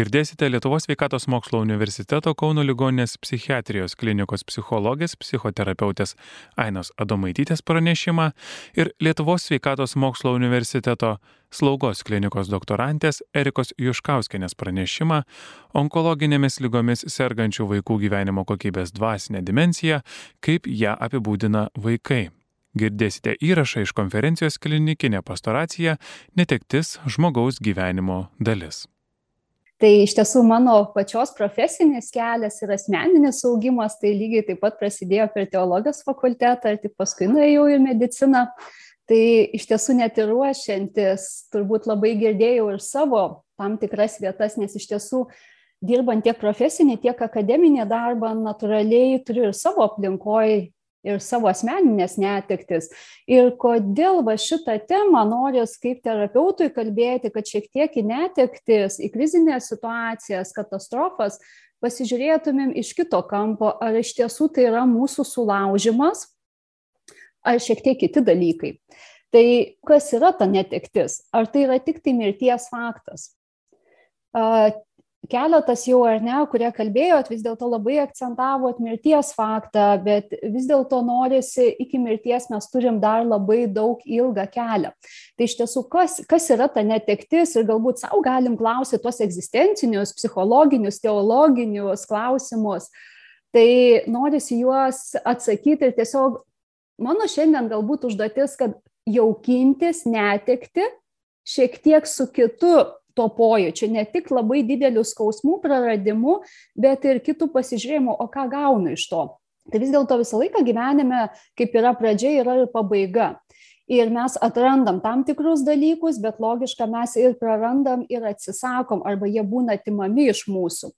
Girdėsite Lietuvos sveikatos mokslo universiteto Kauno ligoninės psichiatrijos klinikos psichologės, psichoterapeutės Ainos Adomaitytės pranešimą ir Lietuvos sveikatos mokslo universiteto slaugos klinikos doktorantės Erikos Juškauskenės pranešimą onkologinėmis lygomis sergančių vaikų gyvenimo kokybės dvasinę dimenciją, kaip ją apibūdina vaikai. Girdėsite įrašą iš konferencijos klinikinė pastoracija Netektis žmogaus gyvenimo dalis. Tai iš tiesų mano pačios profesinis kelias ir asmeninis augimas, tai lygiai taip pat prasidėjo per teologijos fakultetą ir tik paskui nuėjau į mediciną. Tai iš tiesų net ir ruošiantis, turbūt labai girdėjau ir savo tam tikras vietas, nes iš tiesų dirbant tiek profesinį, tiek akademinį darbą, natūraliai turiu ir savo aplinkoje ir savo asmeninės netektis. Ir kodėl va šitą temą noris kaip terapeutui kalbėti, kad šiek tiek į netektis, į krizinės situacijas, katastrofas pasižiūrėtumėm iš kito kampo, ar iš tiesų tai yra mūsų sulaužimas, ar šiek tiek kiti dalykai. Tai kas yra ta netektis? Ar tai yra tik tai mirties faktas? Keletas jau ar ne, kurie kalbėjot, vis dėlto labai akcentavot mirties faktą, bet vis dėlto norisi iki mirties mes turim dar labai daug ilgą kelią. Tai iš tiesų, kas, kas yra ta netektis ir galbūt savo galim klausyti tuos egzistencinius, psichologinius, teologinius klausimus. Tai norisi juos atsakyti ir tiesiog mano šiandien galbūt užduotis, kad jaukintis netekti šiek tiek su kitu to pojūčio, ne tik labai didelių skausmų praradimų, bet ir kitų pasižiūrėjimų, o ką gaunu iš to. Tai vis dėlto visą laiką gyvenime, kaip yra pradžia, yra ir pabaiga. Ir mes atrandam tam tikrus dalykus, bet logiška mes ir prarandam ir atsisakom, arba jie būna atimami iš mūsų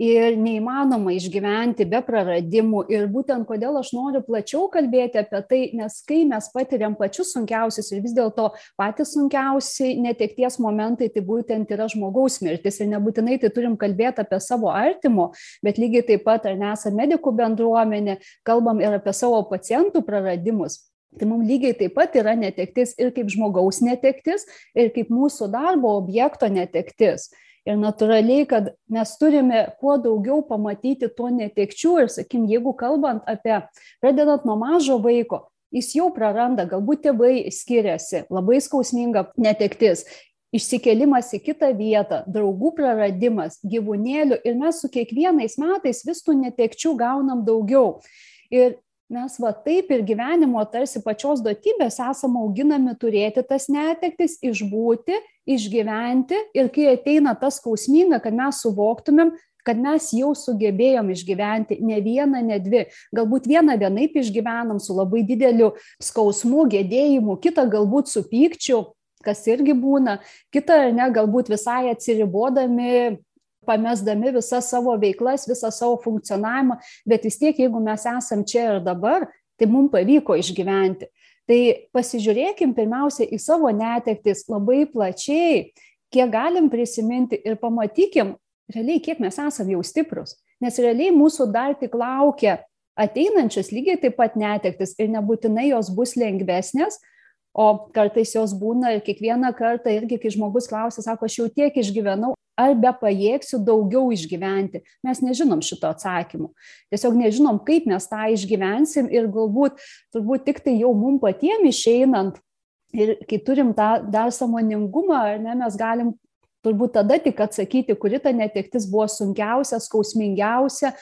ir neįmanoma išgyventi be praradimų. Ir būtent kodėl aš noriu plačiau kalbėti apie tai, nes kai mes patiriam pačius sunkiausius ir vis dėlto patys sunkiausi netekties momentai, tai būtent yra žmogaus mirtis. Ir nebūtinai tai turim kalbėti apie savo artimo, bet lygiai taip pat, ar nesame medikų bendruomenė, kalbam ir apie savo pacientų praradimus. Tai mums lygiai taip pat yra netektis ir kaip žmogaus netektis, ir kaip mūsų darbo objekto netektis ir natūraliai kad mes turime kuo daugiau pamatyti to netekčių ir sakykim jeigu kalbant apie pradedant nuo mažo vaiko jis jau praranda galbūt tėvai skiriasi labai skausminga netektis išsikėlimas į kitą vietą, draugų praradimas, gyvūnėlių ir mes su kiekvienais metais vis tų netekčių gaunam daugiau. Ir mes va taip ir gyvenimo tarsi pačios duotybės esame auginami turėti tas netektis, išbūti, išgyventi ir kai ateina tas skausminga, kad mes suvoktumėm, kad mes jau sugebėjom išgyventi ne vieną, ne dvi. Galbūt vieną vienaip išgyvenam su labai dideliu skausmu, gėdėjimu, kitą galbūt su pykčiu, kas irgi būna, kitą ne, galbūt visai atsiribodami pamesdami visas savo veiklas, visą savo funkcionavimą, bet vis tiek, jeigu mes esam čia ir dabar, tai mums pavyko išgyventi. Tai pasižiūrėkim pirmiausia į savo netektis labai plačiai, kiek galim prisiminti ir pamatykim realiai, kiek mes esame jau stiprus. Nes realiai mūsų dar tik laukia ateinančios lygiai taip pat netektis ir nebūtinai jos bus lengvesnės, o kartais jos būna ir kiekvieną kartą irgi, kai žmogus klausia, sako, aš jau tiek išgyvenau, ar bepajėgsiu daugiau išgyventi. Mes nežinom šito atsakymo. Tiesiog nežinom, kaip mes tą išgyvensim ir galbūt turbūt tik tai jau mum patiem išeinant ir kai turim tą dar samoningumą, ne, mes galim turbūt tada tik atsakyti, kuri ta netektis buvo sunkiausia, skausmingiausia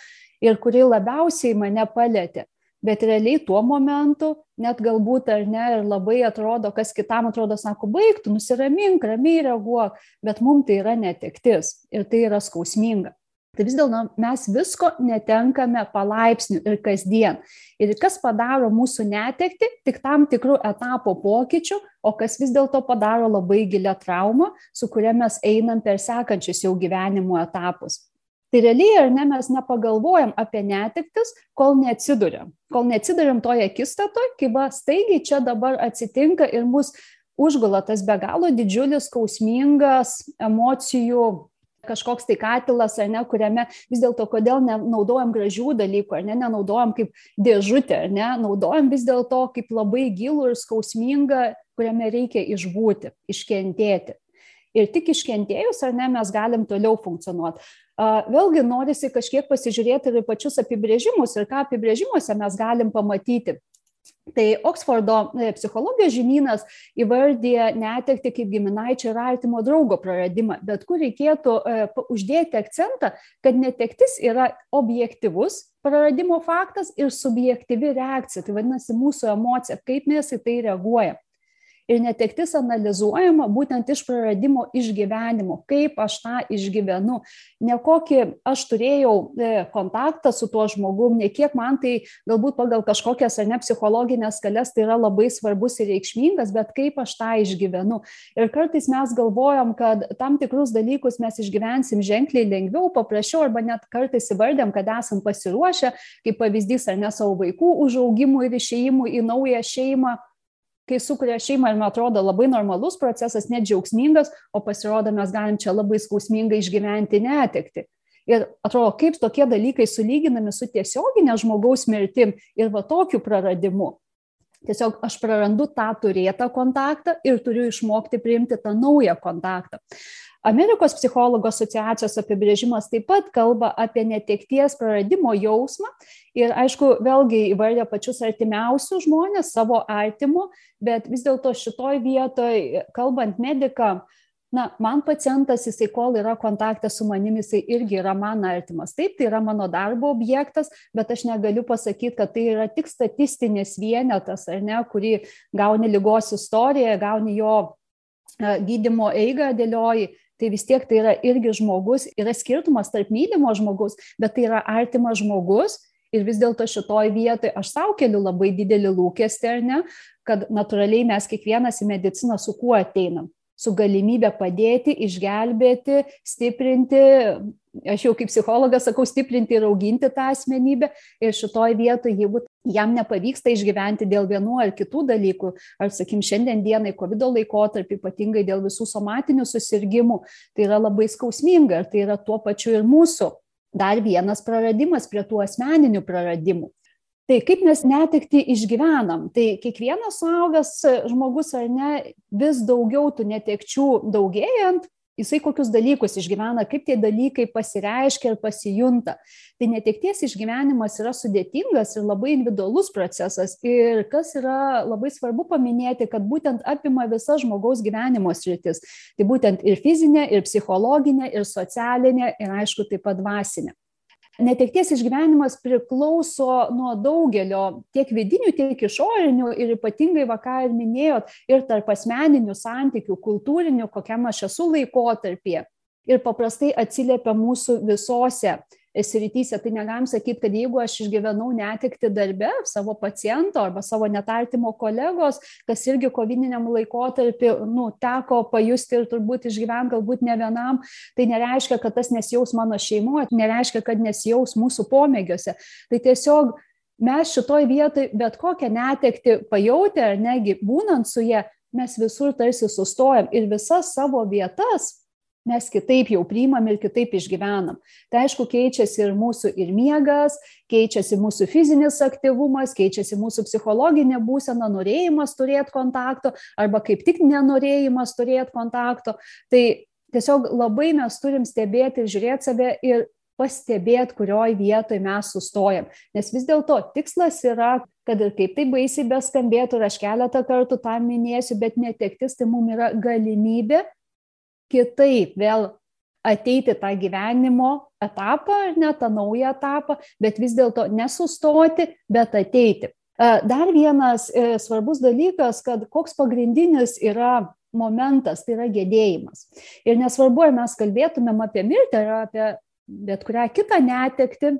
ir kuri labiausiai mane palėtė bet realiai tuo momentu net galbūt ar ne ir labai atrodo, kas kitam atrodo, sako, baigtų, nusiramink, ramiai reaguok, bet mums tai yra netektis ir tai yra skausminga. Tai vis dėlto mes visko netenkame palaipsniui ir kasdien. Ir kas padaro mūsų netekti, tik tam tikrų etapo pokyčių, o kas vis dėlto padaro labai gilę traumą, su kuria mes einam per sekančius jau gyvenimo etapus. Tai realiai, ar ne, mes nepagalvojam apie netiktis, kol neatsiduriam. Kol neatsiduriam toje akistatoje, kai va staigiai čia dabar atsitinka ir mus užgula tas be galo didžiulis, skausmingas emocijų kažkoks tai katilas, ar ne, kuriame vis dėlto kodėl nenaudojam gražių dalykų, ar ne, nenaudojam kaip dėžutę, ar ne, naudojam vis dėlto kaip labai gilų ir skausmingą, kuriame reikia išbūti, iškentėti. Ir tik iškentėjus, ar ne, mes galim toliau funkcionuoti. Vėlgi norisi kažkiek pasižiūrėti ir pačius apibrėžimus ir ką apibrėžimuose mes galim pamatyti. Tai Oksfordo e, psichologijos žinynas įvardė netekti kaip giminaičio ir artimo draugo praradimą, bet kur reikėtų e, uždėti akcentą, kad netektis yra objektivus praradimo faktas ir subjektyvi reakcija, tai vadinasi mūsų emocija, kaip mes į tai reaguojame ir netektis analizuojama būtent iš praradimo išgyvenimo, kaip aš tą išgyvenu, ne kokį aš turėjau e, kontaktą su tuo žmogum, ne kiek man tai galbūt pagal kažkokias ar ne psichologinės skales tai yra labai svarbus ir reikšmingas, bet kaip aš tą išgyvenu. Ir kartais mes galvojam, kad tam tikrus dalykus mes išgyvensim ženkliai lengviau, paprasčiau arba net kartais įvardėm, kad esam pasiruošę, kaip pavyzdys ar ne savo vaikų užaugimui ir išėjimui į naują šeimą kai sukuria šeimą ir man atrodo labai normalus procesas, net džiaugsmingas, o pasirodo mes galim čia labai skausmingai išgyventi netekti. Ir atrodo, kaip tokie dalykai sulyginami su tiesioginė žmogaus mirtim ir va tokiu praradimu. Tiesiog aš prarandu tą turėtą kontaktą ir turiu išmokti priimti tą naują kontaktą. Amerikos psichologų asociacijos apibrėžimas taip pat kalba apie netekties praradimo jausmą ir, aišku, vėlgi įvardė pačius artimiausius žmonės, savo artimų, bet vis dėlto šitoj vietoj, kalbant mediką, na, man pacientas, jisai kol yra kontakte su manimi, jisai irgi yra man artimas. Taip, tai yra mano darbo objektas, bet aš negaliu pasakyti, kad tai yra tik statistinis vienetas, ar ne, kurį gauni lygos istoriją, gauni jo gydimo eigą dėlioji tai vis tiek tai yra irgi žmogus, yra skirtumas tarp mylimo žmogus, bet tai yra artimas žmogus. Ir vis dėlto šitoj vietoj aš savo keliu labai didelį lūkestį, ar ne, kad natūraliai mes kiekvienas į mediciną su kuo ateinam su galimybė padėti, išgelbėti, stiprinti, aš jau kaip psichologas sakau, stiprinti ir auginti tą asmenybę. Ir šitoj vietoje, jeigu jam nepavyksta išgyventi dėl vienų ar kitų dalykų, ar, sakim, šiandien dienai COVID laikotarpį, ypatingai dėl visų somatinių susirgymų, tai yra labai skausminga ir tai yra tuo pačiu ir mūsų dar vienas praradimas prie tų asmeninių praradimų. Tai kaip mes netikti išgyvenam? Tai kiekvienas suaugęs žmogus ar ne vis daugiau tų netekčių daugėjant, jisai kokius dalykus išgyvena, kaip tie dalykai pasireiškia ir pasijunta. Tai netekties išgyvenimas yra sudėtingas ir labai individualus procesas. Ir kas yra labai svarbu paminėti, kad būtent apima visas žmogaus gyvenimo sritis. Tai būtent ir fizinė, ir psichologinė, ir socialinė, ir aišku, taip pat dvasinė netekties išgyvenimas priklauso nuo daugelio tiek vidinių, tiek išorinių ir ypatingai, va ką ir minėjot, ir tarp asmeninių santykių, kultūrinių, kokiam aš esu laikotarpėje. Ir paprastai atsiliepia mūsų visose srityse. Tai negalim sakyti, kad jeigu aš išgyvenau netikti darbe savo paciento arba savo netartimo kolegos, kas irgi kovininiam laikotarpį nu, teko pajusti ir turbūt išgyventi galbūt ne vienam, tai nereiškia, kad tas nesijaus mano šeimoje, nereiškia, kad nesijaus mūsų pomėgiuose. Tai tiesiog mes šitoj vietoj bet kokią netekti pajutę ar negi būnant su jie, mes visur tarsi sustojam ir visas savo vietas mes kitaip jau priimam ir kitaip išgyvenam. Tai aišku, keičiasi ir mūsų ir miegas, keičiasi mūsų fizinis aktyvumas, keičiasi mūsų psichologinė būsena, norėjimas turėti kontakto arba kaip tik nenorėjimas turėti kontakto. Tai tiesiog labai mes turim stebėti ir žiūrėti save ir pastebėti, kurioje vietoje mes sustojam. Nes vis dėlto tikslas yra, kad ir kaip tai baisiai beskambėtų, ir aš keletą kartų tą minėsiu, bet netektis tai mums yra galimybė kitaip vėl ateiti tą gyvenimo etapą, ne tą naują etapą, bet vis dėlto nesustoti, bet ateiti. Dar vienas e, svarbus dalykas, kad koks pagrindinis yra momentas, tai yra gedėjimas. Ir nesvarbu, ar mes kalbėtumėm apie mirtį ar apie bet kurią kitą netekti,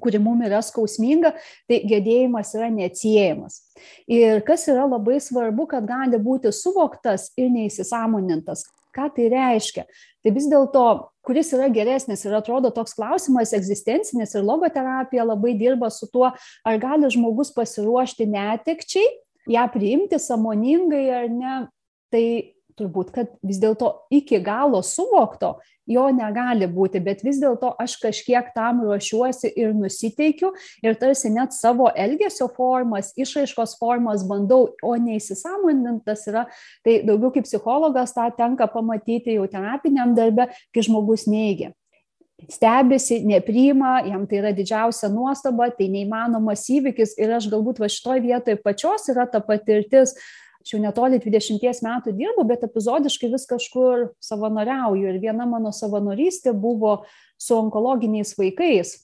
kuri mums yra skausminga, tai gedėjimas yra neatsiejamas. Ir kas yra labai svarbu, kad gali būti suvoktas ir neįsisamonintas, ką tai reiškia tai vis dėlto kuris yra geresnis ir atrodo toks klausimas egzistencinis ir logoterapija labai dirba su tuo ar gali žmogus pasiruošti netekčiai ją priimti sąmoningai ar ne tai turbūt, kad vis dėlto iki galo suvokto jo negali būti, bet vis dėlto aš kažkiek tam ruošiuosi ir nusiteikiu ir tarsi net savo elgesio formas, išraiškos formas bandau, o neįsisamonintas yra, tai daugiau kaip psichologas tą tenka pamatyti jau terapiniam darbe, kai žmogus neigia. Stebisi, nepriima, jam tai yra didžiausia nuostaba, tai neįmanomas įvykis ir aš galbūt va šitoj vietoje pačios yra ta patirtis, aš jau netoli 20 metų dirbu, bet epizodiškai vis kažkur savanoriauju. Ir viena mano savanorystė buvo su onkologiniais vaikais.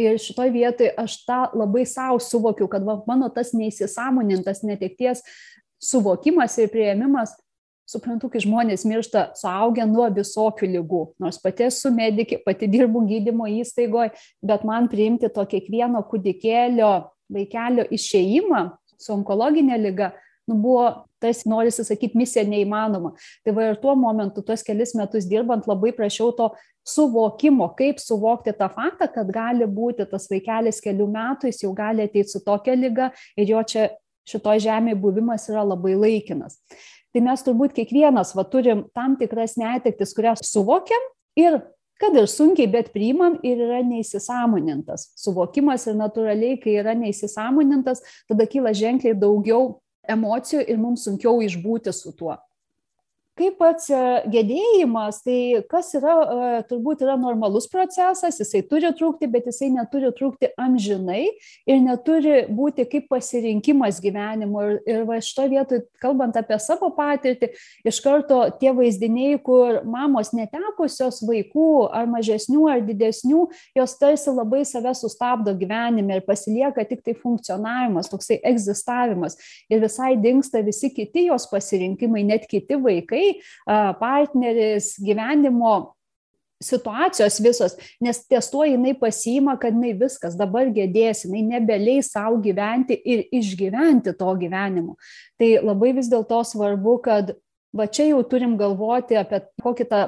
Ir šitoj vietoj aš tą labai savo suvokiu, kad va, mano tas neįsisamonintas netekties suvokimas ir prieimimas, suprantu, kai žmonės miršta suaugę nuo visokių lygų. Nors pati esu medikė, pati dirbu gydymo įstaigoje, bet man priimti to kiekvieno kūdikėlio, vaikelio išėjimą su onkologinė lyga nu, buvo, tarsi norisi sakyti, misija neįmanoma. Tai va ir tuo momentu, tuos kelis metus dirbant, labai prašiau to suvokimo, kaip suvokti tą faktą, kad gali būti tas vaikelis kelių metų, jis jau gali ateiti su tokia lyga ir jo čia šitoje žemėje buvimas yra labai laikinas. Tai mes turbūt kiekvienas va, turim tam tikras netektis, kurias suvokiam ir kad ir sunkiai, bet priimam ir yra neįsisamonintas. Suvokimas ir natūraliai, kai yra neįsisamonintas, tada kyla ženkliai daugiau emocijų ir mums sunkiau išbūti su tuo kaip pats e, gedėjimas, tai kas yra, e, turbūt yra normalus procesas, jisai turi trūkti, bet jisai neturi trūkti amžinai ir neturi būti kaip pasirinkimas gyvenimo. Ir, ir va šito vietoj, kalbant apie savo patirtį, iš karto tie vaizdiniai, kur mamos netekusios vaikų ar mažesnių ar didesnių, jos tarsi labai save sustabdo gyvenime ir pasilieka tik tai funkcionavimas, toksai egzistavimas. Ir visai dinksta visi kiti jos pasirinkimai, net kiti vaikai partneris, gyvenimo situacijos visos, nes ties tuo jinai pasiima, kad jinai viskas dabar gėdės, jinai nebeleis savo gyventi ir išgyventi to gyvenimo. Tai labai vis dėlto svarbu, kad va čia jau turim galvoti apie kokį tą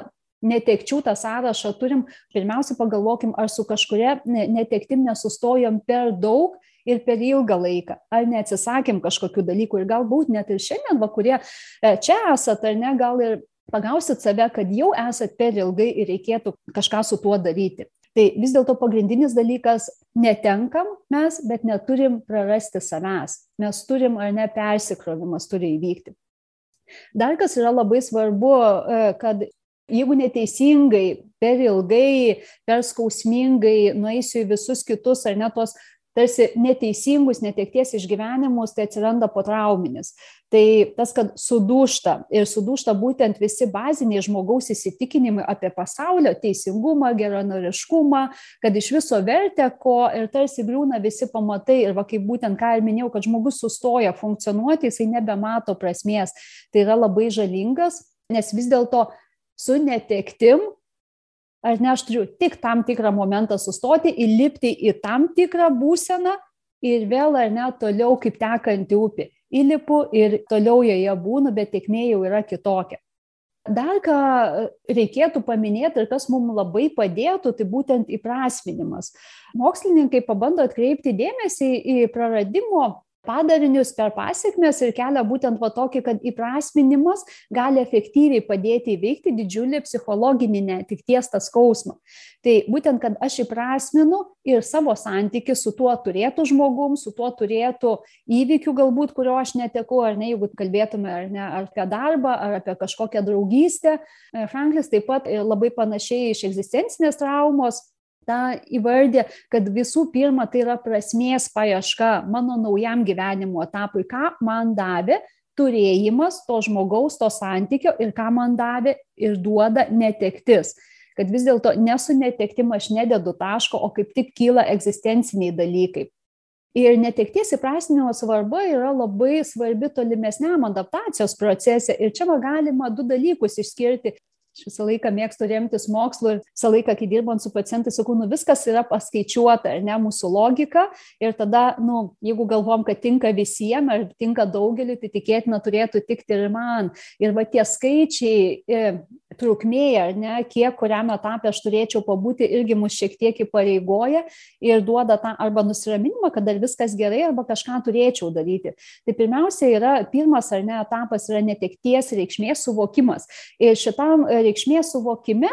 netekčių tą sąrašą turim, pirmiausia pagalvokim, ar su kažkuria netektim nesustojom per daug ir per ilgą laiką, ar neatsisakėm kažkokių dalykų ir galbūt net ir šiandien, va, kurie e, čia esat, ar ne, gal ir pagausit save, kad jau esat per ilgai ir reikėtų kažką su tuo daryti. Tai vis dėlto pagrindinis dalykas - netenkam mes, bet neturim prarasti savęs. Mes turim ar ne persikrovimas turi įvykti. Dar kas yra labai svarbu, e, kad jeigu neteisingai, per ilgai, per skausmingai nueisiu į visus kitus ar ne tos tarsi neteisingus netekties išgyvenimus, tai atsiranda potrauminis. Tai tas, kad sudūšta ir sudūšta būtent visi baziniai žmogaus įsitikinimai apie pasaulio teisingumą, geranoriškumą, kad iš viso vertė ko ir tarsi griūna visi pamatai ir va kaip būtent ką ir minėjau, kad žmogus sustoja funkcionuoti, jisai nebemato prasmės. Tai yra labai žalingas, nes vis dėlto su netektim ar ne, aš turiu tik tam tikrą momentą sustoti, įlipti į tam tikrą būseną ir vėl ar ne toliau kaip tekanti upė. Įlipu ir toliau joje būnu, bet tiekmė jau yra kitokia. Dar ką reikėtų paminėti ir kas mums labai padėtų, tai būtent įprasminimas. Mokslininkai pabando atkreipti dėmesį į praradimo padarinius per pasiekmes ir kelia būtent va tokį, kad įprasminimas gali efektyviai padėti įveikti didžiulį psichologinį netikties tą skausmą. Tai būtent, kad aš įprasminu ir savo santyki su tuo turėtų žmogum, su tuo turėtų įvykių galbūt, kurio aš netekau, ar ne, jeigu kalbėtume ar ne, ar apie darbą, ar apie kažkokią draugystę. Franklis taip pat labai panašiai iš egzistencinės traumos tą įvardė, kad visų pirma tai yra prasmės paieška mano naujam gyvenimo etapui, ką man davė turėjimas to žmogaus, to santykio ir ką man davė ir duoda netektis. Kad vis dėlto nesu netektim aš nededu taško, o kaip tik kyla egzistenciniai dalykai. Ir netekties įprasminimo svarba yra labai svarbi tolimesniam adaptacijos procese. Ir čia galima du dalykus išskirti aš visą laiką mėgstu remtis mokslu ir visą laiką, kai dirbant su pacientais, sakau, nu viskas yra paskaičiuota, ne, mūsų logika. Ir tada, nu, jeigu galvom, kad tinka visiems ar tinka daugeliu, tai tikėtina turėtų tikti ir man. Ir va tie skaičiai, e, trukmė, ar ne, kiek kuriam etapė aš turėčiau pabūti, irgi mus šiek tiek įpareigoja ir duoda tą arba nusiraminimą, kad dar viskas gerai, arba kažką turėčiau daryti. Tai pirmiausia yra, pirmas ar ne etapas yra netekties reikšmės suvokimas. Ir šitam reikšmės suvokime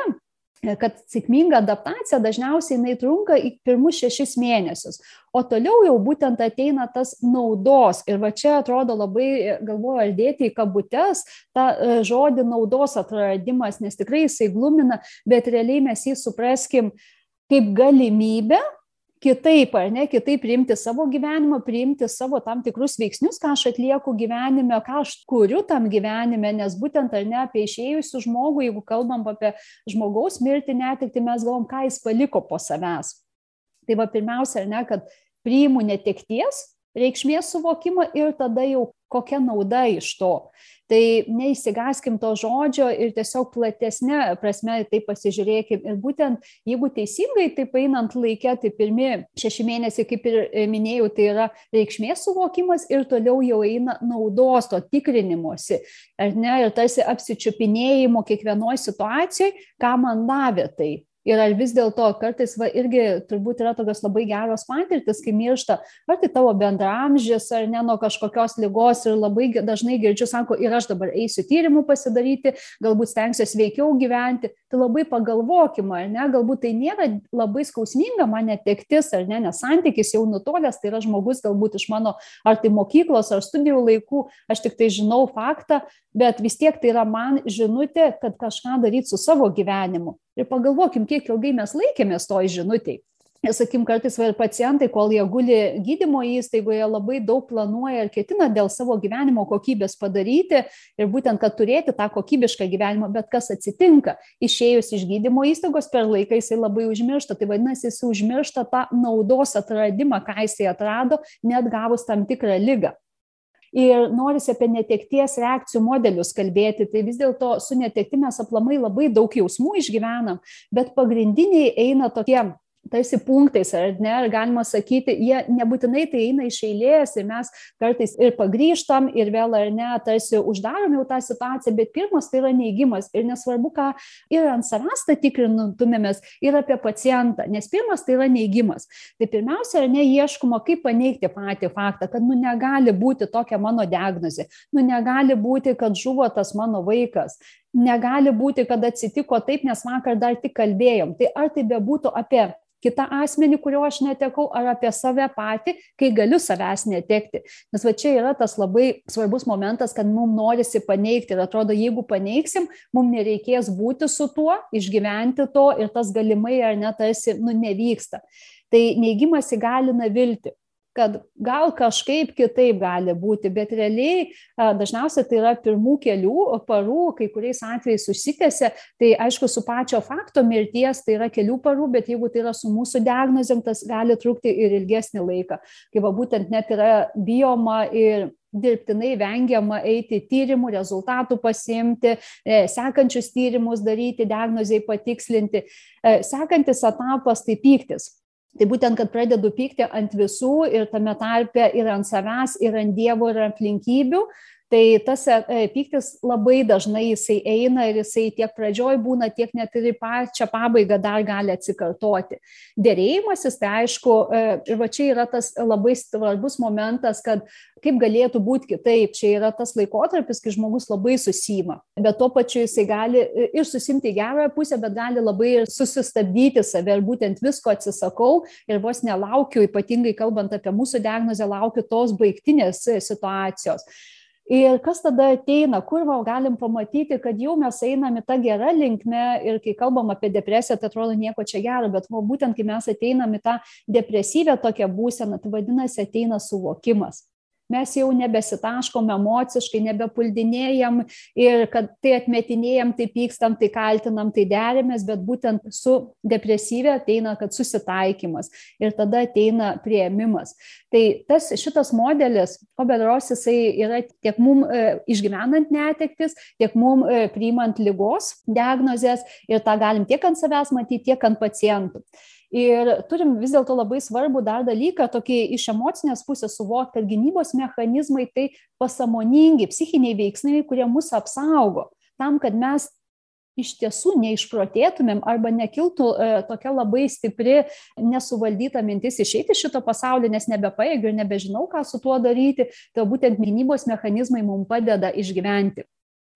kad sėkminga adaptacija dažniausiai jinai trunka į pirmus šešis mėnesius, o toliau jau būtent ateina tas naudos. Ir va čia atrodo labai, galvoju, ar dėti į kabutes tą e, žodį naudos atradimas, nes tikrai jisai glumina, bet realiai mes jį supraskim kaip galimybę kitaip, ar ne, kitaip priimti savo gyvenimą, priimti savo tam tikrus veiksnius, ką aš atlieku gyvenime, ką aš kuriu tam gyvenime, nes būtent ar ne apie išėjusių žmogų, jeigu kalbam apie žmogaus mirtį netikti, mes galvom, ką jis paliko po savęs. Tai va pirmiausia, ar ne, kad priimu netekties reikšmės suvokimą ir tada jau kokia nauda iš to tai neišsigąskim to žodžio ir tiesiog platesne prasme tai pasižiūrėkim. Ir būtent jeigu teisingai taip einant laike tai pirmi šeši mėnesiai kaip ir e, minėjau tai yra reikšmės suvokimas ir toliau jau eina naudos to tikrinimosi ar ne? Ir tarsi apsičiupinėjimo kiekvienoj situacijoj ką man davė tai ir ar vis dėlto kartais va irgi turbūt yra tokios labai geros patirtys kai miršta ar tai tavo bendraamžis ar ne nuo kažkokios ligos ir labai dažnai girdžiu sako ir aš dabar eisiu tyrimų pasidaryti galbūt stengsiuos sveikiau gyventi. Tai labai pagalvokim ar ne galbūt tai nėra labai skausminga man netektis ar ne nes santykis jau nutolęs tai yra žmogus galbūt iš mano ar tai mokyklos ar studijų laikų aš tiktai žinau faktą bet vis tiek tai yra man žinutė kad kažką daryt su savo gyvenimu ir pagalvokim kiek ilgai mes laikėmės toj žinutėj. Ir sakykim kartais va pacientai kol jie guli gydymo įstaigoje labai daug planuoja ir ketina dėl savo gyvenimo kokybės padaryti ir būtent kad turėti tą kokybišką gyvenimą. Bet kas atsitinka? Išėjus iš gydymo įstaigos per laiką jisai labai užmiršta. Tai vadinasi jis užmiršta tą naudos atradimą ką jisai atrado net gavus tam tikrą ligą ir norisi apie netekties reakcijų modelius kalbėti. Tai vis dėlto su netektim mes aplamai labai daug jausmų išgyvenam bet pagrindiniai eina tokie tarsi punktais ar ne ar galima sakyti jie nebūtinai tai eina iš eilės ir mes kartais ir pagrįžtam ir vėl ar ne tarsi uždarom jau tą situaciją bet pirmas tai yra neigimas ir nesvarbu ką ir ant savęs tą tikrintumėmės ir apie pacientą nes pirmas tai yra neigimas. Tai pirmiausia ar ne ieškoma kaip paneigti patį faktą kad nu negali būti tokia mano diagnozė nu negali būti kad žuvo tas mano vaikas negali būti kad atsitiko taip nes vakar dar tik kalbėjom. Tai ar tai bebūtų apie kitą asmenį kurio aš netekau ar apie save patį kai galiu savęs netekti. Nes va čia yra tas labai svarbus momentas kad mum norisi paneigti. Ir atrodo jeigu paneigsim mum nereikės būti su tuo išgyventi to ir tas galimai ar ne tarsi nu nevyksta. Tai neigimas įgalina viltį kad gal kažkaip kitaip gali būti bet realiai dažniausiai tai yra pirmų kelių parų kai kuriais atvejais užsitęsia. Tai aišku su pačio fakto mirties tai yra kelių parų bet jeigu tai yra su mūsų diagnozėm tas gali trukti ir ilgesnį laiką. Kai va būtent net yra bijoma ir dirbtinai vengiama eiti tyrimų rezultatų pasiimti e, sekančius tyrimus daryti diagnozei patikslinti. E, sekantis etapas tai pyktis tai būtent kad pradedu pykti ant visų ir tame tarpe ir ant savęs ir ant dievo ir aplinkybių tai tas e, pyktis labai dažnai jisai eina ir jisai tiek pradžioj būna tiek net ir į pačią pabaigą dar gali atsikartoti. Derėjimasis tai aišku e, ir va čia yra tas labai svarbus momentas kad kaip galėtų būt kitaip. Čia yra tas laikotarpis kai žmogus labai susiima. Bet tuo pačiu jisai gali e, ir susiimti į gerąją pusę bet gali labai ir susistabdyti save. Ir būtent visko atsisakau ir vos nelaukiu ypatingai kalbant apie mūsų diagnozę laukiu tos baigtinės situacijos ir kas tada ateina kur va galim pamatyti kad jau mes einam į ta gera linkme ir kai kalbam apie depresiją tai atrodo nieko čia gero bet va būtent kai mes ateinam į tą depresyvią tokią būseną tai vadinasi ateina suvokimas mes jau nebesitaškom emociškai nebepuldinėjam ir kad tai atmetinėjam tai pykstam tai kaltinam tai derimės bet būtent su depresyvia ateina kad susitaikymas ir tada ateina priėmimas. Tai tas šitas modelis oberos jisai yra tiek mum e, išgyvenant netektis tiek mum e, priimant ligos diagnozes ir tą galim tiek ant savęs matyt tiek ant pacientų ir turim vis dėlto labai svarbų dar dalyką tokį iš emocinės pusės suvokt kad gynybos mechanizmai tai pasąmoningi psichiniai veiksniai kurie mus apsaugo tam kad mes iš tiesų neišprotėtumėm arba nekiltų e, tokia labai stipri nesuvaldyta mintis išeiti iš šito pasaulio, nes nebepajėgiu ir nebežinau, ką su tuo daryti, tai būtent gynybos mechanizmai mums padeda išgyventi.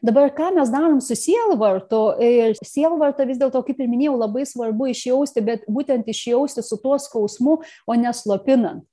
Dabar ką mes darom su sielvartu ir sielvartą vis dėlto, kaip ir minėjau, labai svarbu išjausti, bet būtent išjausti su tuo skausmu, o neslopinant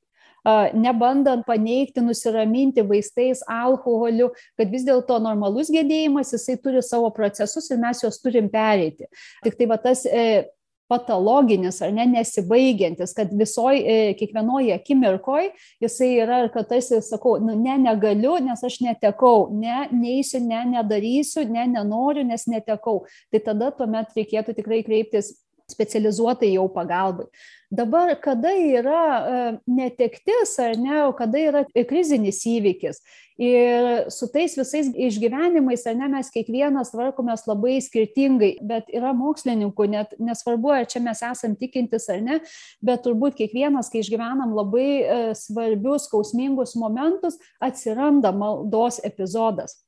nebandant paneigti, nusiraminti vaistais, alkoholiu, kad vis dėlto normalus gedėjimas, jisai turi savo procesus ir mes juos turim pereiti. Tik tai va tas e, patologinis ar ne nesibaigiantis, kad visoje, e, kiekvienoje akimirkoje jisai yra ir kad tarsi sakau, nu, ne, negaliu, nes aš netekau, ne, neįsiu, ne, nedarysiu, ne, nenoriu, nes netekau. Tai tada tuomet reikėtų tikrai kreiptis specializuotai jau pagalbai. Dabar, kada yra e, netektis ar ne, kada yra krizinis įvykis. Ir su tais visais išgyvenimais, ar ne, mes kiekvienas tvarkomės labai skirtingai, bet yra mokslininkų, net nesvarbu, ar čia mes esam tikintis ar ne, bet turbūt kiekvienas, kai išgyvenam labai e, svarbius, skausmingus momentus, atsiranda maldos epizodas.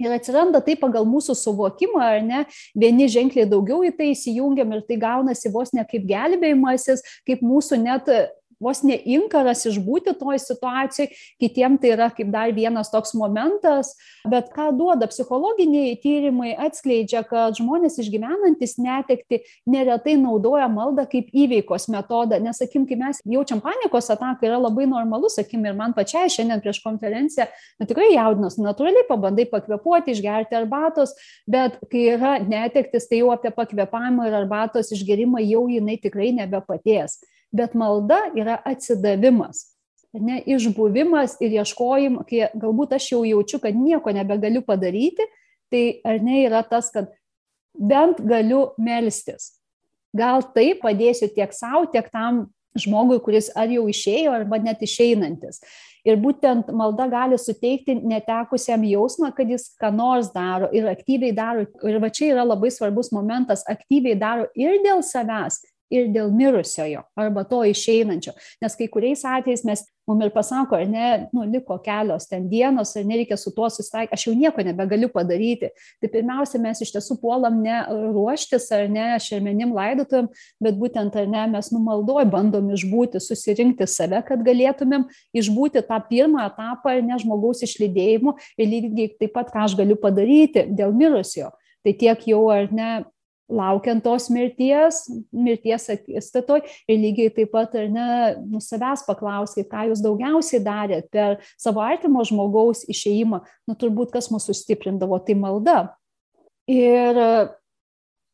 Ir atsiranda tai pagal mūsų suvokimą, ar ne, vieni ženkliai daugiau į tai įsijungiam ir tai gaunasi vos ne kaip gelbėjimasis, kaip mūsų net vos ne inkaras išbūti toj situacijoj, kitiem tai yra kaip dar vienas toks momentas, bet ką duoda psichologiniai tyrimai atskleidžia, kad žmonės išgyvenantis netekti neretai naudoja maldą kaip įveikos metodą, nes, sakim, kai mes jaučiam panikos ataką, yra labai normalu, sakim, ir man pačiai šiandien prieš konferenciją, na, tikrai jaudinas, natūraliai pabandai pakvepuoti, išgerti arbatos, bet kai yra netektis, tai jau apie pakvepavimą ir arbatos išgerimą jau jinai tikrai nebepaties bet malda yra atsidavimas. Ne, išbuvimas ir ieškojimas, kai galbūt aš jau jaučiu, kad nieko nebegaliu padaryti, tai ar ne yra tas, kad bent galiu melstis. Gal tai padėsiu tiek savo, tiek tam žmogui, kuris ar jau išėjo, arba net išeinantis. Ir būtent malda gali suteikti netekusiam jausmą, kad jis ką nors daro ir aktyviai daro. Ir va čia yra labai svarbus momentas, aktyviai daro ir dėl savęs, ir dėl mirusiojo arba to išeinančio. Nes kai kuriais atvejais mes mum ir pasako, ar ne, nu, liko kelios ten dienos, ar nereikia su tuo susitaikyti, aš jau nieko nebegaliu padaryti. Tai pirmiausia, mes iš tiesų puolam ne ruoštis ar ne šermenim laidotuvėm, bet būtent ar ne mes numaldoj bandom išbūti, susirinkti save, kad galėtumėm išbūti tą pirmą etapą ar ne žmogaus išlydėjimu ir lygiai taip pat, ką aš galiu padaryti dėl mirusiojo. Tai tiek jau ar ne laukiant tos mirties, mirties akistatoj. Ir lygiai taip pat ar ne, nu savęs paklauskit, ką jūs daugiausiai darėt per savo artimo žmogaus išėjimą, nu turbūt kas mūsų sustiprindavo, tai malda. Ir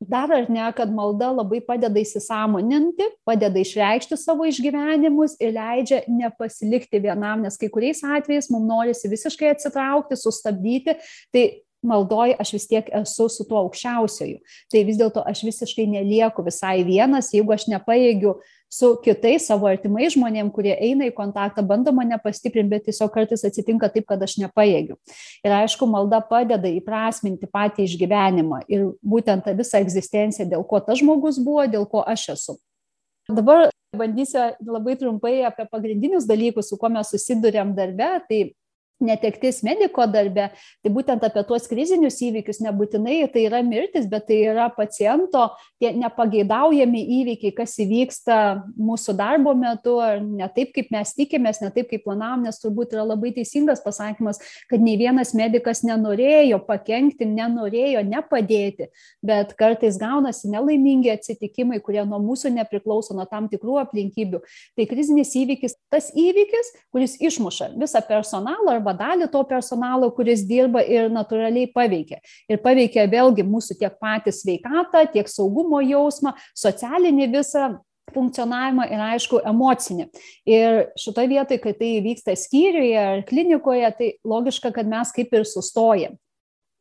dar ar ne, kad malda labai padeda įsisamoninti, padeda išreikšti savo išgyvenimus ir leidžia nepasilikti vienam, nes kai kuriais atvejais mums norisi visiškai atsitraukti, sustabdyti, tai maldoj aš vis tiek esu su tuo aukščiausioju. Tai vis dėlto aš visiškai nelieku visai vienas, jeigu aš nepajėgiu su kitais savo artimais žmonėm, kurie eina į kontaktą, bando mane pastiprinti, bet tiesiog kartais atsitinka taip, kad aš nepajėgiu. Ir aišku, malda padeda įprasminti patį išgyvenimą ir būtent tą visą egzistenciją, dėl ko tas žmogus buvo, dėl ko aš esu. Dabar bandysiu labai trumpai apie pagrindinius dalykus, su kuo mes susidurėm darbe. Tai netektis mediko darbe, tai būtent apie tuos krizinius įvykius nebūtinai tai yra mirtis, bet tai yra paciento tie nepageidaujami įvykiai, kas įvyksta mūsų darbo metu, ar ne taip, kaip mes tikimės, ne taip, kaip planavom, nes turbūt yra labai teisingas pasakymas, kad nei vienas medikas nenorėjo pakengti, nenorėjo nepadėti, bet kartais gaunasi nelaimingi atsitikimai, kurie nuo mūsų nepriklauso, nuo tam tikrų aplinkybių. Tai krizinis įvykis, tas įvykis, kuris išmuša visą personalą arba dalį to personalo, kuris dirba ir natūraliai paveikia. Ir paveikia vėlgi mūsų tiek patį sveikatą, tiek saugumo jausmą, socialinį visą funkcionavimą ir aišku emocinį. Ir šitoje vietoje, kai tai vyksta skyriuje ar klinikoje, tai logiška, kad mes kaip ir sustojam.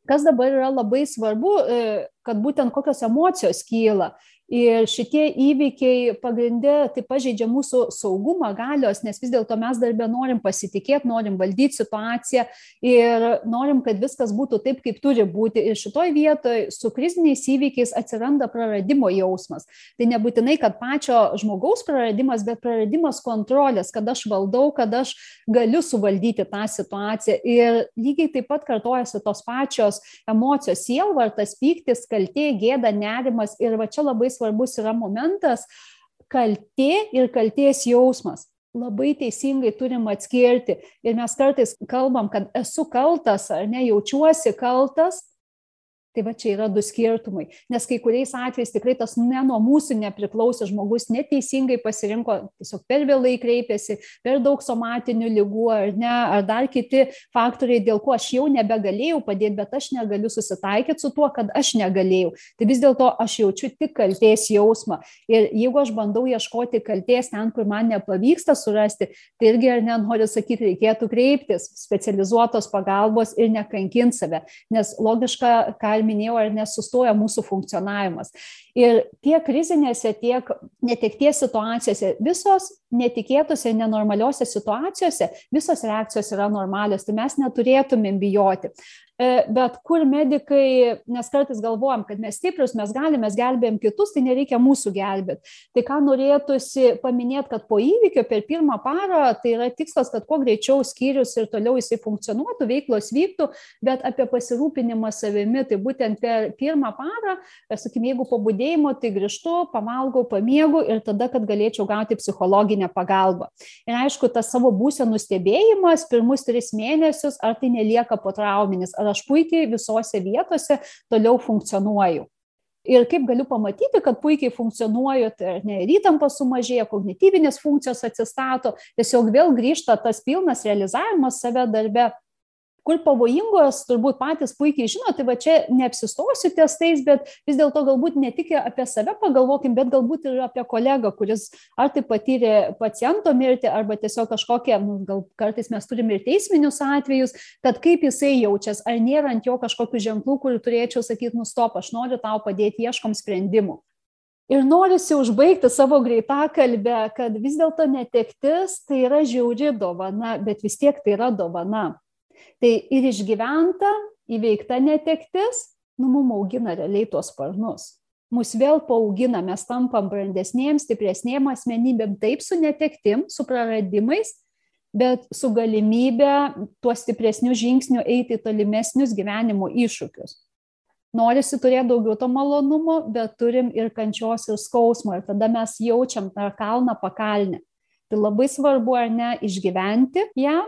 Kas dabar yra labai svarbu, e, kad būtent kokios emocijos kyla. Ir šitie įvykiai pagrindė tai pažeidžia mūsų saugumą galios, nes vis dėlto mes darbę norim pasitikėti, norim valdyti situaciją ir norim, kad viskas būtų taip, kaip turi būti. Ir šitoj vietoje su kriziniais įvykiais atsiranda praradimo jausmas. Tai nebūtinai, kad pačio žmogaus praradimas, bet praradimas kontrolės, kad aš valdau, kad aš galiu suvaldyti tą situaciją. Ir lygiai taip pat kartojasi tos pačios emocijos, sielvartas, pyktis, kaltė, gėda, nerimas. Ir va čia labai svarbus yra momentas kaltė ir kalties jausmas labai teisingai turim atskirti. Ir mes kartais kalbam, kad esu kaltas ar ne, jaučiuosi kaltas, Tai va čia yra du skirtumai. Nes kai kuriais atvejais tikrai tas ne nuo mūsų nepriklausė žmogus, neteisingai pasirinko, tiesiog per vėlai kreipėsi, per daug somatinių lygų ar ne, ar dar kiti faktoriai, dėl ko aš jau nebegalėjau padėti, bet aš negaliu susitaikyti su tuo, kad aš negalėjau. Tai vis dėlto aš jaučiu tik kalties jausmą. Ir jeigu aš bandau ieškoti kalties ten, kur man nepavyksta surasti, tai irgi ar nenoriu sakyti, reikėtų kreiptis specializuotos pagalbos ir nekankinti save. Nes logiška, ką minėjau, ar nesustoja mūsų funkcionavimas. Ir tiek krizinėse, tiek netekties situacijose, visos netikėtose, nenormaliuose situacijose, visos reakcijos yra normalios, tai mes neturėtumėm bijoti. E, bet kur medikai, nes kartais galvojam, kad mes stiprius, mes galime, mes gelbėjom kitus, tai nereikia mūsų gelbėti. Tai ką norėtųsi paminėti, kad po įvykio per pirmą parą, tai yra tikslas, kad kuo greičiau skyrius ir toliau jisai funkcionuotų, veiklos vyktų, bet apie pasirūpinimą savimi, tai būtent per pirmą parą, sakykime, jeigu po būdėjimo, tai grįžtu, pamalgau, pamiegu ir tada, kad galėčiau gauti psichologinę pagalbą. Ir aišku, tas savo būsenų stebėjimas pirmus tris mėnesius, ar tai nelieka potrauminis, ar aš puikiai visose vietose toliau funkcionuoju. Ir kaip galiu pamatyti, kad puikiai funkcionuoju, tai ne, ir įtampa sumažėja, kognityvinės funkcijos atsistato, tiesiog vėl grįžta tas pilnas realizavimas save darbe kur pavojingos, turbūt patys puikiai žino, tai va čia neapsistosiu ties tais, bet vis dėlto galbūt ne tik apie save pagalvokim, bet galbūt ir apie kolegą, kuris ar tai patyrė paciento mirtį, arba tiesiog kažkokie, nu, gal kartais mes turime ir teisminius atvejus, kad kaip jisai jaučiasi, ar nėra ant jo kažkokių ženklų, kur turėčiau sakyti, nustop, aš noriu tau padėti, ieškom sprendimų. Ir norisi užbaigti savo greitą kalbę, kad vis dėlto netektis tai yra žiauri dovana, bet vis tiek tai yra dovana. Tai ir išgyventa, įveikta netektis, nu, mum augina realiai tuos sparnus. Mus vėl paaugina, mes tampam brandesnėm, stipresnėm asmenybėm, taip su netektim, su praradimais, bet su galimybė tuo stipresniu žingsniu eiti į tolimesnius gyvenimo iššūkius. Norisi turėti daugiau to malonumo, bet turim ir kančios ir skausmo ir tada mes jaučiam tą kalną pakalnę. Tai labai svarbu, ar ne, išgyventi ją,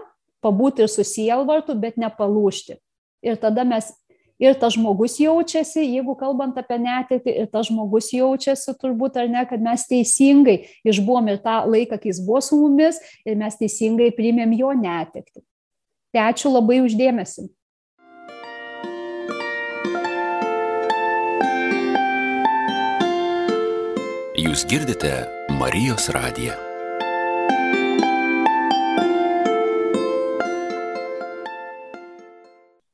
pabūti ir su sielvartu, bet nepalūšti. Ir tada mes ir tas žmogus jaučiasi, jeigu kalbant apie netektį, ir tas žmogus jaučiasi turbūt ar ne, kad mes teisingai išbuvom ir tą laiką, kai jis buvo su mumis, ir mes teisingai priimėm jo netektį. Tai ačiū labai uždėmesi. Jūs girdite Marijos radiją.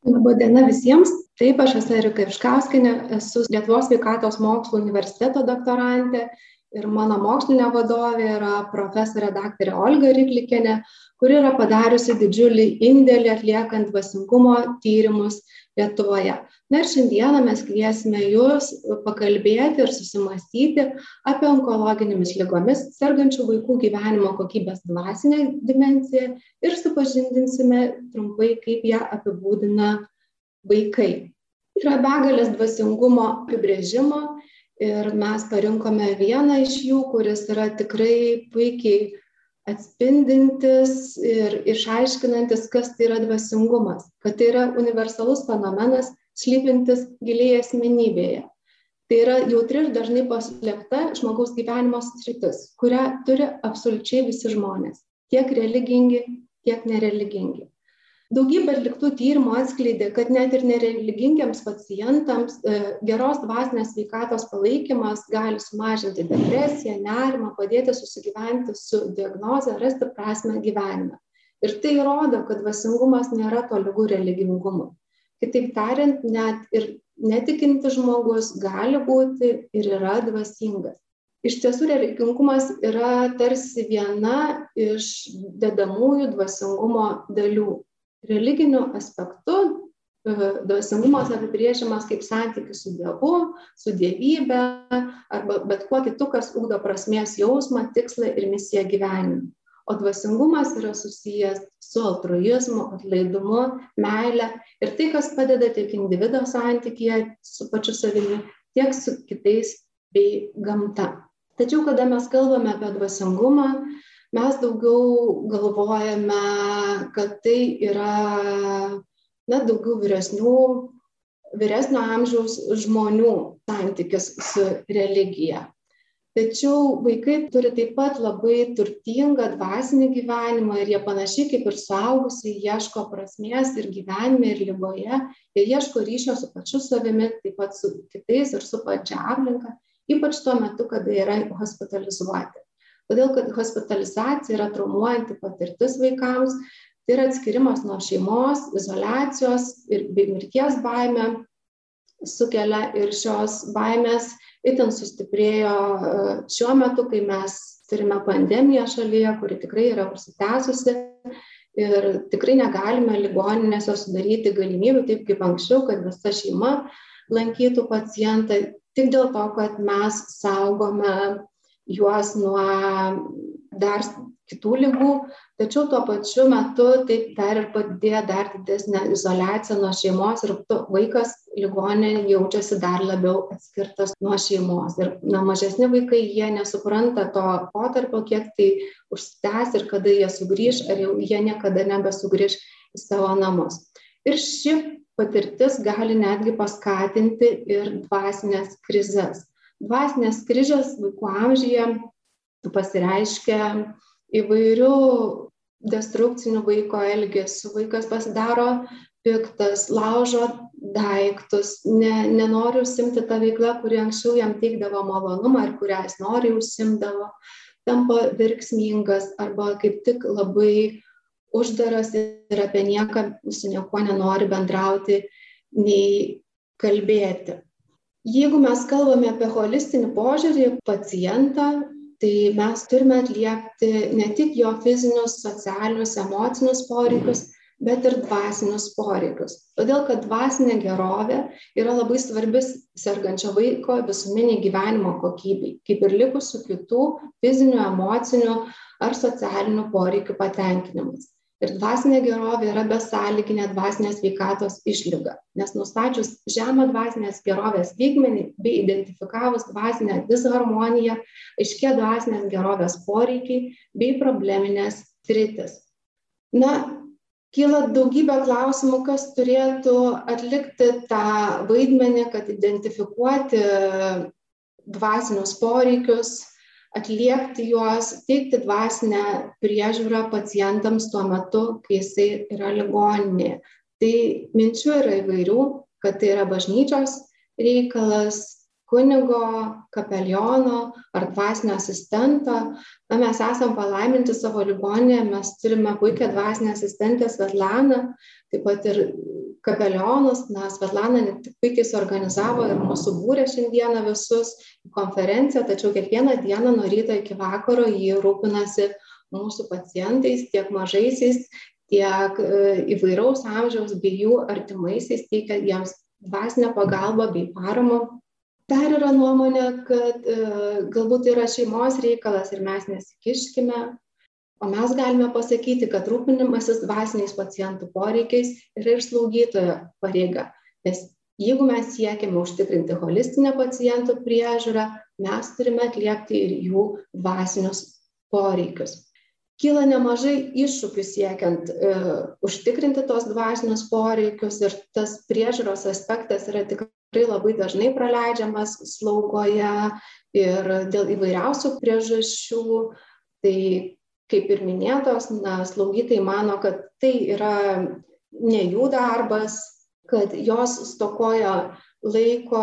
Labadiena visiems. Taip, aš esu Erika Iškauskinė, esu Lietuvos sveikatos mokslo universiteto doktorantė ir mano mokslinė vadovė yra profesorė daktarė Olga Riklikienė, kuri yra padariusi didžiulį indėlį atliekant vasingumo tyrimus Lietuvoje. Na ir šiandieną mes kviesime jūs pakalbėti ir susimastyti apie onkologinėmis lygomis sergančių vaikų gyvenimo kokybės dvasinę dimenciją ir supažindinsime trumpai, kaip ją apibūdina vaikai. Yra begalės dvasingumo apibrėžimo ir mes parinkome vieną iš jų, kuris yra tikrai puikiai atspindintis ir išaiškinantis, kas tai yra dvasingumas, kad tai yra universalus fenomenas, slypintis giliai asmenybėje. Tai yra jautri ir dažnai paslėpta žmogaus gyvenimo sritis, kurią turi absoliučiai visi žmonės, tiek religingi, tiek nereligingi daugybė atliktų tyrimų atskleidė kad net ir nereligingiams pacientams e, geros dvasinės sveikatos palaikymas gali sumažinti depresiją nerimą padėti susigyventi su diagnoze rasti prasmę gyvenime ir tai rodo kad dvasingumas nėra tolygu religingumui kitaip tariant net ir netikintis žmogus gali būti ir yra dvasingas. Iš tiesų, religingumas yra tarsi viena iš dedamųjų dvasingumo dalių. Religiniu aspektu e, dvasingumas apibrėžiamas kaip santykis su Dievu, su dievybė arba bet kuo kitu, kas ūkdo prasmės jausmą, tikslą ir misiją gyvenime. O dvasingumas yra susijęs su altruizmu atlaidumu meile ir tai kas padeda tiek individo santykyje su pačiu savimi tiek su kitais bei gamta. Tačiau kada mes kalbame apie dvasingumą mes daugiau galvojame kad tai yra na daugiau vyresnių vyresnio amžiaus žmonių santykis su religija. Tačiau vaikai turi taip pat labai turtingą dvasinį gyvenimą ir jie panašiai kaip ir suaugusieji ieško prasmės ir gyvenime ir ligoje jie ieško ryšio su pačiu savimi taip pat su kitais ir su pačia aplinka ypač tuo metu kada yra hospitalizuoti todėl kad hospitalizacija yra traumuojanti patirtis vaikams tai yra atskirimas nuo šeimos izoliacijos ir bei mirties baimė sukelia ir šios baimės itin sustiprėjo e, šiuo metu, kai mes turime pandemiją šalyje, kuri tikrai yra užsitęsusi ir tikrai negalime ligoninėse sudaryti galimybių, taip kaip anksčiau, kad visa šeima lankytų pacientą, tik dėl to, kad mes saugome juos nuo dar kitų ligų tačiau tuo pačiu metu taip dar ir padidėja dar didesnė izoliacija nuo šeimos ir vaikas ligoninėje jaučiasi dar labiau atskirtas nuo šeimos. Ir na mažesni vaikai jie nesupranta to laikotarpio kiek tai užsitęs ir kada jie sugrįš ar jau jie niekada nebesugrįš į savo namus. Ir ši patirtis gali netgi paskatinti ir dvasinės krizes dvasinės krizės vaikų amžiuje pasireiškia įvairių destrukciniu vaiko elgesiu. Vaikas pasidaro piktas, laužo daiktus, ne, nenori užsimti tą veiklą, kuri anksčiau jam teikdavo malonumą ir kurią jis nori užsimdavo, tampa virksmingas arba kaip tik labai uždaras ir apie nieką su niekuo nenori bendrauti nei kalbėti. Jeigu mes kalbame apie holistinį požiūrį pacientą, tai mes turime atliepti ne tik jo fizinius socialinius emocinius poreikius bet ir dvasinius poreikius. Todėl kad dvasinė gerovė yra labai svarbi sergančio vaiko visuminei gyvenimo kokybei kaip ir likusių kitų fizinių emocinių ar socialinių poreikių patenkinimas ir dvasinė gerovė yra besąlyginė dvasinės sveikatos išlyga. Nes nustačius žemą dvasinės gerovės lygmenį bei identifikavus dvasinę disharmoniją aiškėja dvasinės gerovės poreikiai bei probleminės sritys na kyla daugybė klausimų kas turėtų atlikti tą vaidmenį kad identifikuoti dvasinius poreikius atliepti juos teikti dvasinę priežiūrą pacientams tuo metu kai jisai yra ligoninėje. Tai minčių yra įvairių kad tai yra bažnyčios reikalas kunigo kapeliono ar dvasinio asistento. Na mes esam palaiminti savo ligoninėje mes turime puikią dvasinę asistentę svetlaną taip pat ir kapelionus na svetlana ne tik puikiai suorganizavo ir mus subūrė šiandieną visus į konferenciją tačiau kiekvieną dieną nuo ryto iki vakaro ji rūpinasi mūsų pacientais tiek mažaisiais tiek e, įvairaus amžiaus bei jų artimaisiais teikia jiems dvasinę pagalbą bei paramą. Dar yra nuomonė kad e, galbūt tai yra šeimos reikalas ir mes nesikiškime o mes galime pasakyti kad rūpinimasis dvasiniais pacientų poreikiais yra ir slaugytojo pareiga. Nes jeigu mes siekiame užtikrinti holistinę pacientų priežiūrą mes turime atliepti ir jų dvasinius poreikius. Kyla nemažai iššūkių siekiant e, užtikrinti tos dvasinius poreikius ir tas priežiūros aspektas yra tikrai labai dažnai praleidžiamas slaugoje ir dėl įvairiausių priežasčių. Tai kaip ir minėtos na slaugytojai mano kad tai yra ne jų darbas kad jos stokoja laiko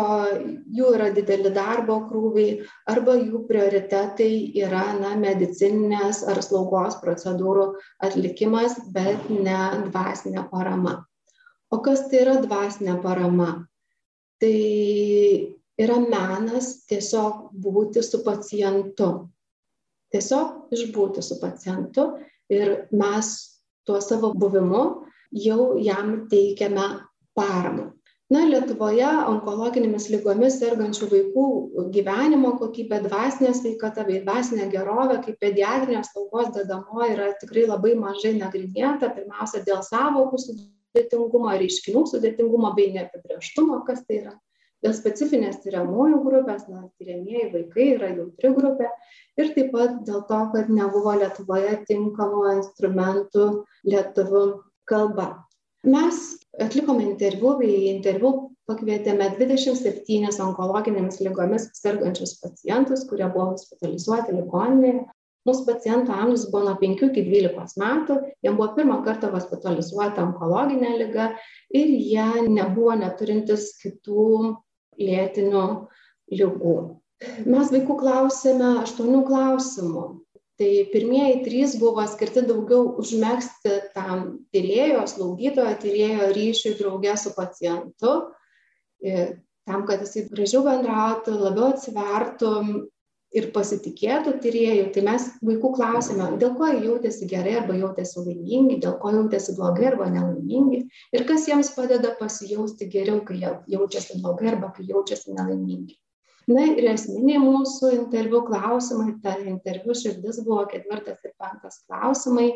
jų yra dideli darbo krūviai arba jų prioritetai yra na medicininės ar slaugos procedūrų atlikimas bet ne dvasinė parama o kas tai yra dvasinė parama tai yra menas tiesiog būti su pacientu. Tiesiog išbūti su pacientu ir mes tuo savo buvimu jau jam teikiame paramą. Na lietuvoje onkologinėmis ligomis sergančių vaikų gyvenimo kokybė dvasinė sveikata bei dvasinė gerovė kaip pediatrinės slaugos dedamoji yra tikrai labai mažai nagrinėta pirmiausia dėl sąvokų sudėtingumo reiškinių sudėtingumo bei neapibrėžtumo kas tai yra. Dėl specifinės tiriamųjų grupės na tiriamieji vaikai yra jautri grupė ir taip pat dėl to kad nebuvo lietuvoje tinkamų instrumentų lietuvių kalba. Mes atlikome interviu į interviu pakvietėme dvidešimt septynis onkologinėmis ligomis sergančius pacientus kurie buvo hospitalizuoti ligoninėje. Mūsų pacientų amžius buvo nuo penkių iki dvylikos metų. Jiem buvo pirmą kartą hospitalizuota onkologinė liga ir jie nebuvo neturintys kitų lėtinių ligų mes vaikų klausėme aštuonių klausimų. Tai pirmieji trys buvo skirti daugiau užmegzti tam tyrėjo slaugytojo tyrėjo ryšiui drauge su pacientu. Tam kad jisai gražiau bendrautų labiau atsivertų ir pasitikėtų tyrėju tai mes vaikų klausėme dėl ko jie jautėsi gerai arba jautėsi laimingi dėl ko jautėsi blogai arba nelaimingi ir kas jiems padeda pasijausti geriau kai jie jaučiasi blogai arba kai jaučiasi nelaimingi na ir esminiai mūsų interviu klausimai ta interviu širdis buvo ketvirtas ir penktas klausimai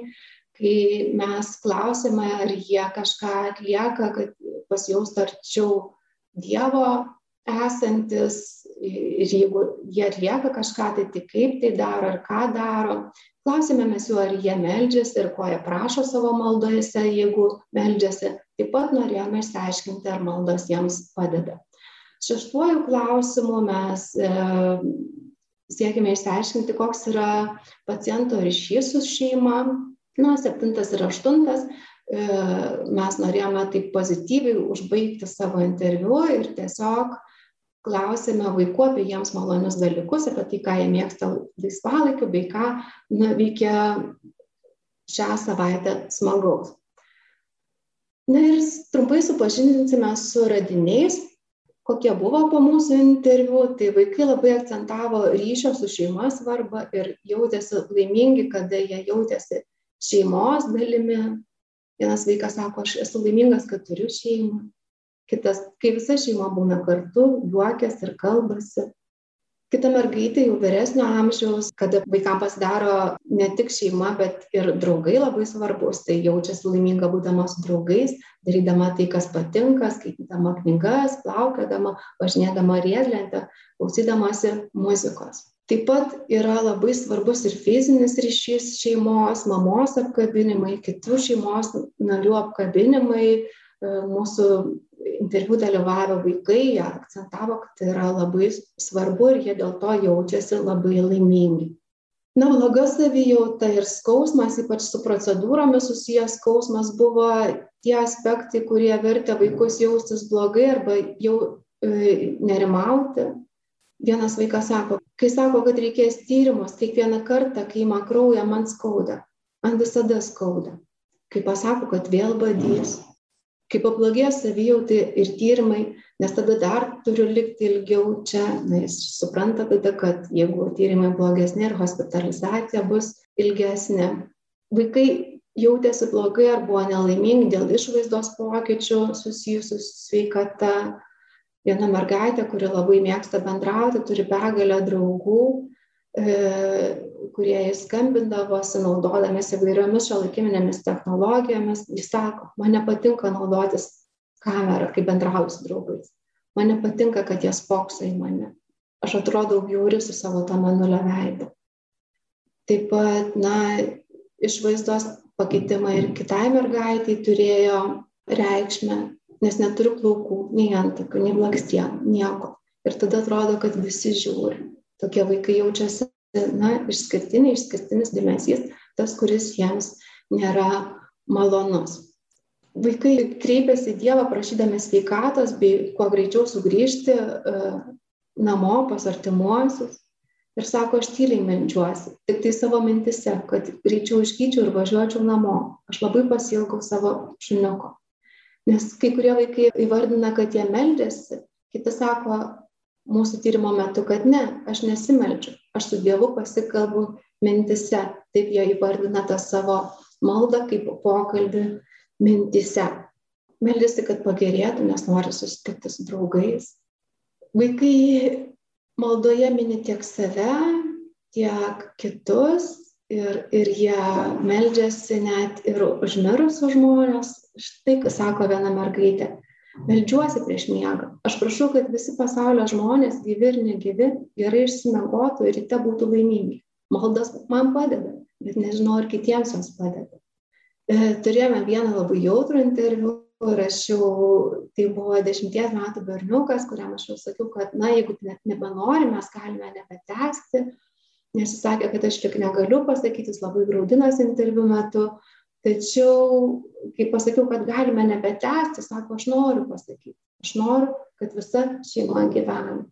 kai mes klausėme ar jie kažką atlieka kad pasijaustų arčiau dievo esantis ir jeigu jie atlieka kažką tai tai kaip tai daro ir ką daro. Klausėme mes jų ar jie meldžiasi ir ko jie prašo savo maldose jeigu meldžiasi. Taip pat norėjome išsiaiškinti ar maldos jiems padeda šeštuoju klausimu mes e, siekiame išsiaiškinti, koks yra paciento ryšys su šeima. Na, septintas ir aštuntas e, mes norėjome taip pozityviai užbaigti savo interviu ir tiesiog klausėme vaikų apie jiems malonius dalykus, apie tai, ką jie mėgsta laisvalaikiu, bei ką nuveikė šią savaitę smagaus. Na ir trumpai supažindinsime su radiniais, kokie buvo po mūsų interviu tai vaikai labai akcentavo ryšio su šeima svarbą ir jautėsi laimingi kada jie jautėsi šeimos dalimi. Vienas vaikas sako aš esu laimingas kad turiu šeimą. Kitas kai visa šeima būna kartu juokiasi ir kalbasi kita mergaitė jau vyresnio amžiaus kada vaikam pasidaro ne tik šeima bet ir draugai labai svarbūs tai jaučiasi laiminga būdama su draugais darydama tai kas patinka skaitydama knygas plaukiodama važinėdama riedlente klausydamasi muzikos. Taip pat yra labai svarbus ir fizinis ryšys šeimos mamos apkabinimai kitų šeimos narių apkabinimai mūsų interviu dalyvavę vaikai akcentavo kad tai yra labai svarbu ir jie dėl to jaučiasi labai laimingi. Na bloga savijauta ir skausmas ypač su procedūromis susijęs skausmas buvo tie aspektai kurie vertė vaikus jaustis blogai arba jau e, nerimauti. Vienas vaikas sako kai sako kad reikės tyrimus kiekvieną kartą kai ima kraują man skauda. Man visada skauda. Kai pasako kad vėl badys kai pablogėja savijauta ir tyrimai nes tada dar turiu likti ilgiau čia na jis supranta tada kad jeigu tyrimai blogesni ir hospitalizacija bus ilgesnė vaikai jautėsi blogai ar buvo nelaimingi dėl išvaizdos pokyčių susijusių su sveikata. Viena mergaitė kuri labai mėgsta bendrauti turi begalę draugų kurie jai skambindavosi naudodamiesi įvairiomis šiuolaikinėmis technologijomis, jis sako, man nepatinka naudotis kamerą, kai bendrauju su draugais. Man nepatinka, kad jie spokso į mane. Aš atrodau bjauri su savo tą manulio veidą. Taip pat, na, išvaizdos pakeitimai ir kitai mergaitai turėjo reikšmę, nes neturiu plaukų, nei antakių, nei blakstienų, nieko. Ir tada atrodo, kad visi žiūri tokie vaikai jaučiasi na išskirtiniai išskirtinis dėmesys tas kuris jiems nėra malonus. Vaikai kreipiasi į dievą prašydami sveikatos bei kuo greičiau sugrįžti e, namo pas artimuosius ir sako aš tyliai meldžiuosi tiktai savo mintyse kad greičiau išgyčiau ir važiuočiau namo. Aš labai pasiilgau savo šuniuko. Nes kai kurie vaikai įvardina kad jie meldžiasi Kiti sako mūsų tyrimo metu, kad ne, aš nesimeldžiu, aš su Dievu pasikalbu mintise. Taip jie įvardina tą savo maldą kaip pokalbį mintise. Meldėsi, kad pagerėtų, nes nori susitikti su draugais. Vaikai maldoje mini tiek save, tiek kitus ir, ir jie meldžiasi net ir užmirusius žmonės. Štai, ką sako viena mergaitė. Meldžiuosi prieš miegą. Aš prašau, kad visi pasaulio žmonės, gyvi ir negyvi, gerai išsimiegotų ir ryte būtų laimingi. Maldas man padeda, bet nežinau, ar kitiems jos padeda. E, turėjome vieną labai jautrų interviu ir aš jau, tai buvo dešimties metų berniukas, kuriam aš jau sakiau, kad, na, jeigu net nebenori, mes galime nebetesti, nes jis sakė, kad aš tik negaliu pasakyti, jis labai graudinas interviu metu, tačiau kai pasakiau, kad galime nebetęsti, sako, aš noriu pasakyti, aš noriu, kad visa šeima gyventų.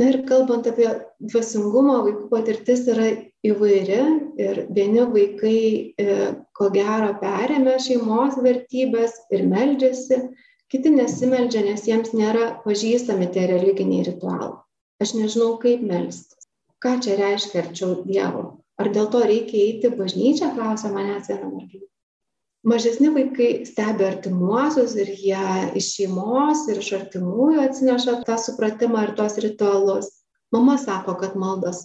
Na ir kalbant apie dvasingumą, vaikų patirtis yra įvairi ir vieni vaikai, e, ko gero, perėmė šeimos vertybės ir meldžiasi, kiti nesimeldžia, nes jiems nėra pažįstami tie religiniai ritualai. Aš nežinau, kaip melstis. Ką čia reiškia arčiau Dievo? Ar dėl to reikia eiti bažnyčią, klausia manęs viena mergina. Mažesni vaikai stebi artimuosius ir jie iš šeimos ir iš artimųjų atsineša tą supratimą ir tos ritualus. Mama sako, kad maldas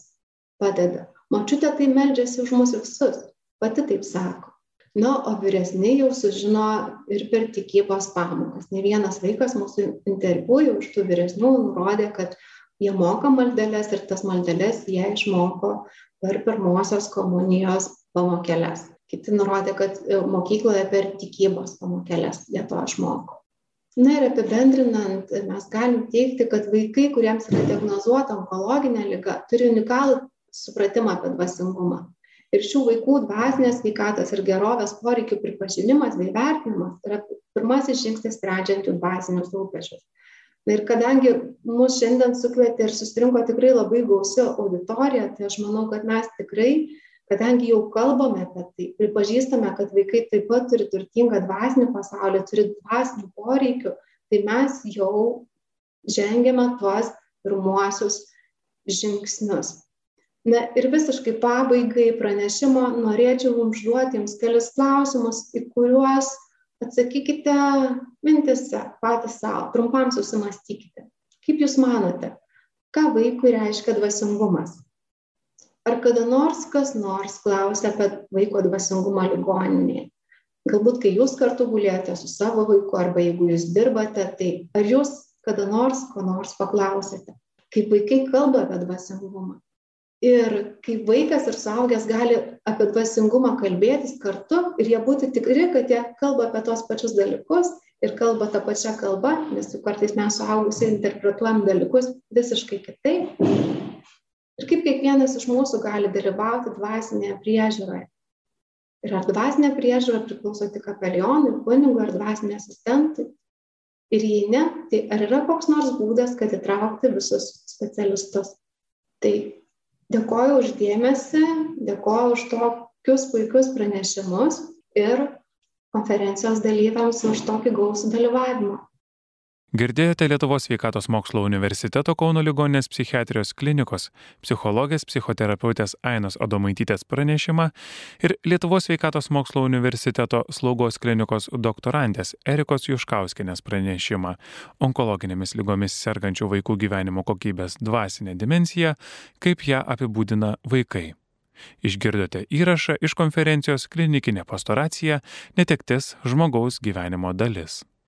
padeda. Mačiutė tai meldžiasi už mus visus. Pati taip sako. Na, o vyresni jau sužino ir per tikybos pamokas. Ne vienas vaikas mūsų interviu jau iš tų vyresnių nurodė, kad jie moka maldelės ir tas maldelės jie išmoko per pirmosios komunijos pamokėlės. Kiti nurodė, kad e, mokykloje per tikybos pamokėlės jie to išmoko. Na ir apibendrinant, mes galim teikti, kad vaikai, kuriems yra diagnozuota onkologinė lyga, turi unikalų supratimą apie dvasingumą. Ir šių vaikų dvasinės veikatos ir gerovės poreikių pripažinimas bei vertinimas yra pirmasis žingsnis sprendžiant jų dvasinius rūpešius ir kadangi mus šiandien sukvietė ir susirinko tikrai labai gausi auditorija, tai aš manau, kad mes tikrai, kadangi jau kalbame apie tai, pripažįstame, kad vaikai taip pat turi turtingą dvasinį pasaulį, turi dvasinių poreikių, tai mes jau žengėme tuos pirmuosius žingsnius. Na ir visiškai pabaigai pranešimo norėčiau jums užduoti jums kelius klausimus, į kuriuos atsakykite mintise patys savo, trumpam susimastykite. Kaip Jūs manote, ką vaikui reiškia dvasingumas? Ar kada nors kas nors klausia apie vaiko dvasingumą ligoninėje? Galbūt, kai jūs kartu gulėjote su savo vaiku arba jeigu jūs dirbate, tai ar jūs kada nors ko nors paklausėte? Kaip vaikai kalba apie dvasingumą? Ir kai vaikas ir suaugęs gali apie dvasingumą kalbėtis kartu ir jie būti tikri, kad jie kalba apie tos pačius dalykus ir kalba tą pačią kalbą, nes kartais mes suaugusiai interpretuojam dalykus visiškai kitaip. Ir kaip kiekvienas iš mūsų gali dalyvauti dvasinėje priežiūroje. Ir ar dvasinė priežiūra priklauso tik kapelionui, kunigui ar dvasiniai asistentui. Ir jei ne, tai ar yra koks nors būdas, kad įtraukti visus specialistus. Tai Dėkoju uždėmesi, dėkoju už tokius puikius pranešimus ir konferencijos dalyviams už tokį gausų dalyvavimą. Girdėjote Lietuvos sveikatos mokslo universiteto Kauno ligoninės psichiatrijos klinikos psichologės psichoterapeutės Ainos Adomaitytės pranešimą ir Lietuvos sveikatos mokslo universiteto slaugos klinikos doktorantės Erikos Juškauskinės pranešimą onkologinėmis lygomis sergančių vaikų gyvenimo kokybės dvasinė dimensija, kaip ją apibūdina vaikai. Išgirdote įrašą iš konferencijos klinikinė pastoracija - netektis žmogaus gyvenimo dalis.